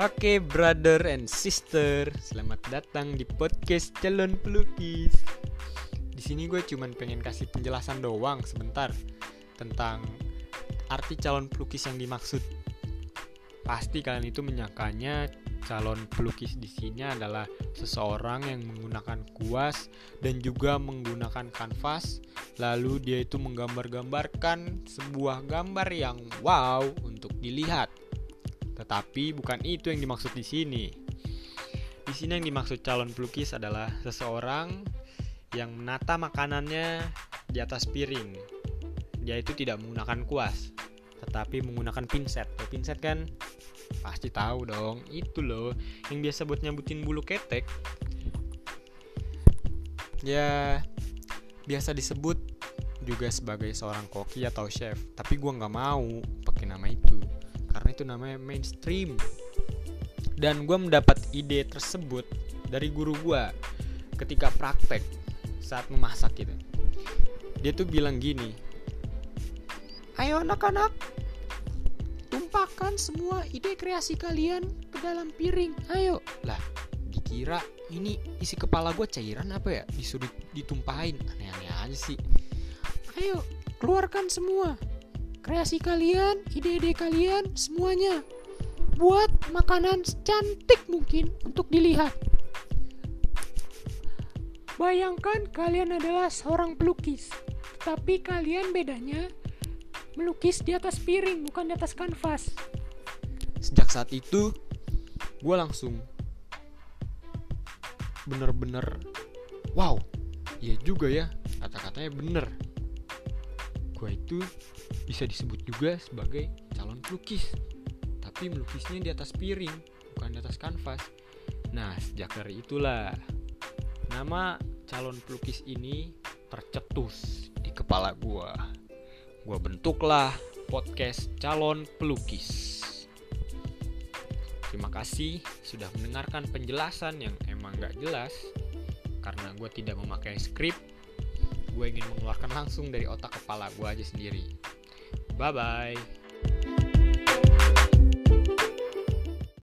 Oke, brother and sister, selamat datang di podcast calon pelukis. Di sini gue cuman pengen kasih penjelasan doang sebentar tentang arti calon pelukis yang dimaksud. Pasti kalian itu menyangkanya calon pelukis di sini adalah seseorang yang menggunakan kuas dan juga menggunakan kanvas, lalu dia itu menggambar-gambarkan sebuah gambar yang wow untuk dilihat. Tetapi bukan itu yang dimaksud di sini. Di sini yang dimaksud calon pelukis adalah seseorang yang menata makanannya di atas piring. Dia itu tidak menggunakan kuas, tetapi menggunakan pinset. Tuh, pinset kan pasti tahu dong, itu loh yang biasa buat nyambutin bulu ketek. Ya, biasa disebut juga sebagai seorang koki atau chef, tapi gua nggak mau pakai nama itu itu namanya mainstream. Dan gue mendapat ide tersebut dari guru gue ketika praktek saat memasak gitu. Dia tuh bilang gini ayo anak-anak tumpahkan semua ide kreasi kalian ke dalam piring. Ayo. Lah dikira ini isi kepala gue cairan apa ya? Disuruh ditumpahin. Aneh-aneh aja sih. Ayo keluarkan semua kreasi kalian, ide-ide kalian, semuanya. Buat makanan cantik mungkin untuk dilihat. Bayangkan kalian adalah seorang pelukis, tapi kalian bedanya melukis di atas piring bukan di atas kanvas. Sejak saat itu, gue langsung bener-bener wow, iya juga ya, kata-katanya bener gue itu bisa disebut juga sebagai calon pelukis. Tapi melukisnya di atas piring bukan di atas kanvas. Nah sejak dari itulah nama calon pelukis ini tercetus di kepala gue gue bentuklah podcast calon pelukis. Terima kasih sudah mendengarkan penjelasan yang emang gak jelas karena gue tidak memakai skrip gue ingin mengeluarkan langsung dari otak kepala gue aja sendiri. Bye bye.